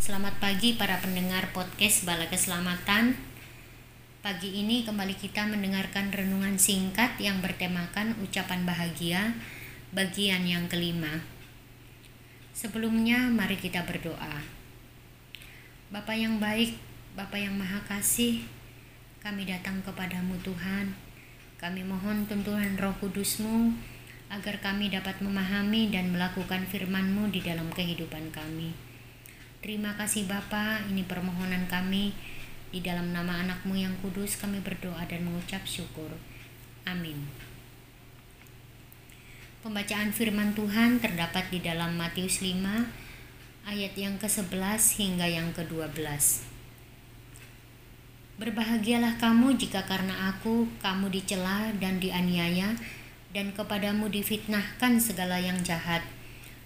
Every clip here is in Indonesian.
Selamat pagi para pendengar podcast Bala Keselamatan. Pagi ini kembali kita mendengarkan renungan singkat yang bertemakan ucapan bahagia bagian yang kelima. Sebelumnya mari kita berdoa. Bapa yang baik, Bapa yang maha kasih, kami datang kepadamu Tuhan. Kami mohon tuntunan roh kudusmu agar kami dapat memahami dan melakukan firman-Mu di dalam kehidupan kami. Terima kasih Bapa, ini permohonan kami. Di dalam nama anakmu yang kudus kami berdoa dan mengucap syukur. Amin. Pembacaan firman Tuhan terdapat di dalam Matius 5 ayat yang ke-11 hingga yang ke-12. Berbahagialah kamu jika karena aku kamu dicela dan dianiaya dan kepadamu difitnahkan segala yang jahat.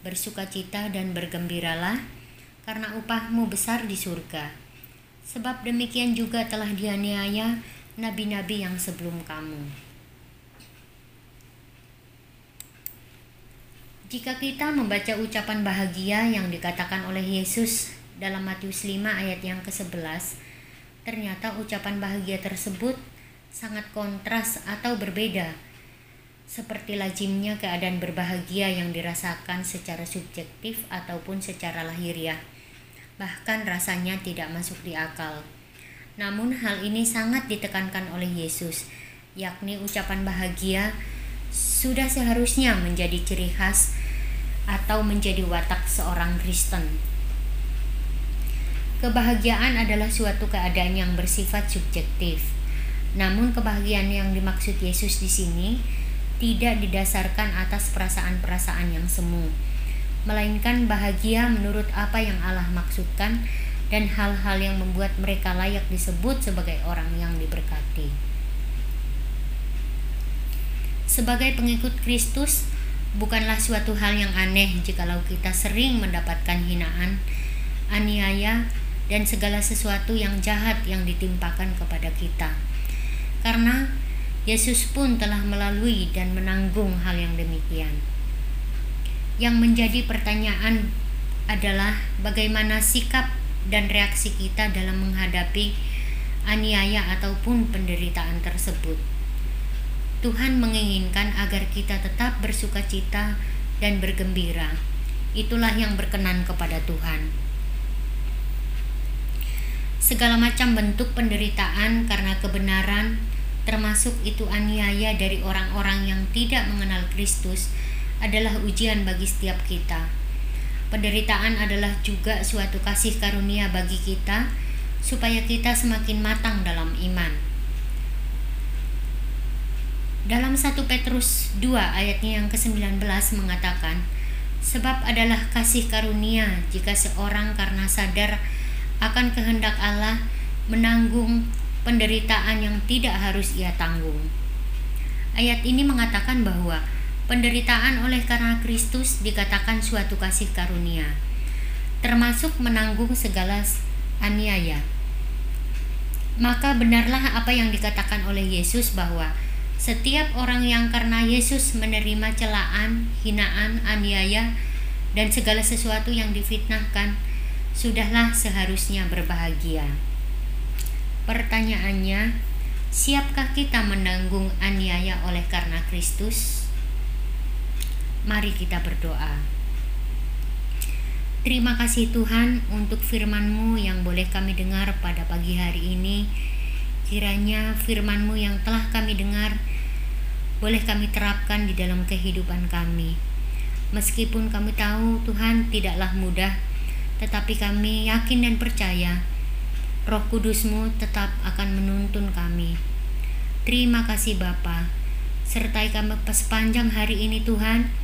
Bersukacita dan bergembiralah karena upahmu besar di surga. Sebab demikian juga telah dianiaya nabi-nabi yang sebelum kamu. Jika kita membaca ucapan bahagia yang dikatakan oleh Yesus dalam Matius 5 ayat yang ke-11, ternyata ucapan bahagia tersebut sangat kontras atau berbeda seperti lazimnya keadaan berbahagia yang dirasakan secara subjektif ataupun secara lahiriah bahkan rasanya tidak masuk di akal. Namun hal ini sangat ditekankan oleh Yesus, yakni ucapan bahagia sudah seharusnya menjadi ciri khas atau menjadi watak seorang Kristen. Kebahagiaan adalah suatu keadaan yang bersifat subjektif. Namun kebahagiaan yang dimaksud Yesus di sini tidak didasarkan atas perasaan-perasaan yang semu, melainkan bahagia menurut apa yang Allah maksudkan dan hal-hal yang membuat mereka layak disebut sebagai orang yang diberkati. Sebagai pengikut Kristus, bukanlah suatu hal yang aneh jikalau kita sering mendapatkan hinaan, aniaya, dan segala sesuatu yang jahat yang ditimpakan kepada kita. Karena Yesus pun telah melalui dan menanggung hal yang demikian. Yang menjadi pertanyaan adalah bagaimana sikap dan reaksi kita dalam menghadapi aniaya ataupun penderitaan tersebut. Tuhan menginginkan agar kita tetap bersuka cita dan bergembira. Itulah yang berkenan kepada Tuhan. Segala macam bentuk penderitaan karena kebenaran, termasuk itu aniaya dari orang-orang yang tidak mengenal Kristus, adalah ujian bagi setiap kita. Penderitaan adalah juga suatu kasih karunia bagi kita, supaya kita semakin matang dalam iman. Dalam 1 Petrus 2 ayatnya yang ke-19 mengatakan, Sebab adalah kasih karunia jika seorang karena sadar akan kehendak Allah menanggung penderitaan yang tidak harus ia tanggung. Ayat ini mengatakan bahwa Penderitaan oleh karena Kristus dikatakan suatu kasih karunia, termasuk menanggung segala aniaya. Maka benarlah apa yang dikatakan oleh Yesus bahwa setiap orang yang karena Yesus menerima celaan, hinaan, aniaya, dan segala sesuatu yang difitnahkan, sudahlah seharusnya berbahagia. Pertanyaannya, siapkah kita menanggung aniaya oleh karena Kristus? Mari kita berdoa. Terima kasih Tuhan untuk firman-Mu yang boleh kami dengar pada pagi hari ini. Kiranya firman-Mu yang telah kami dengar boleh kami terapkan di dalam kehidupan kami. Meskipun kami tahu Tuhan tidaklah mudah, tetapi kami yakin dan percaya Roh Kudus-Mu tetap akan menuntun kami. Terima kasih Bapa. Sertai kami sepanjang hari ini Tuhan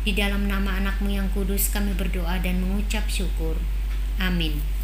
di dalam nama anakmu yang kudus kami berdoa dan mengucap syukur. Amin.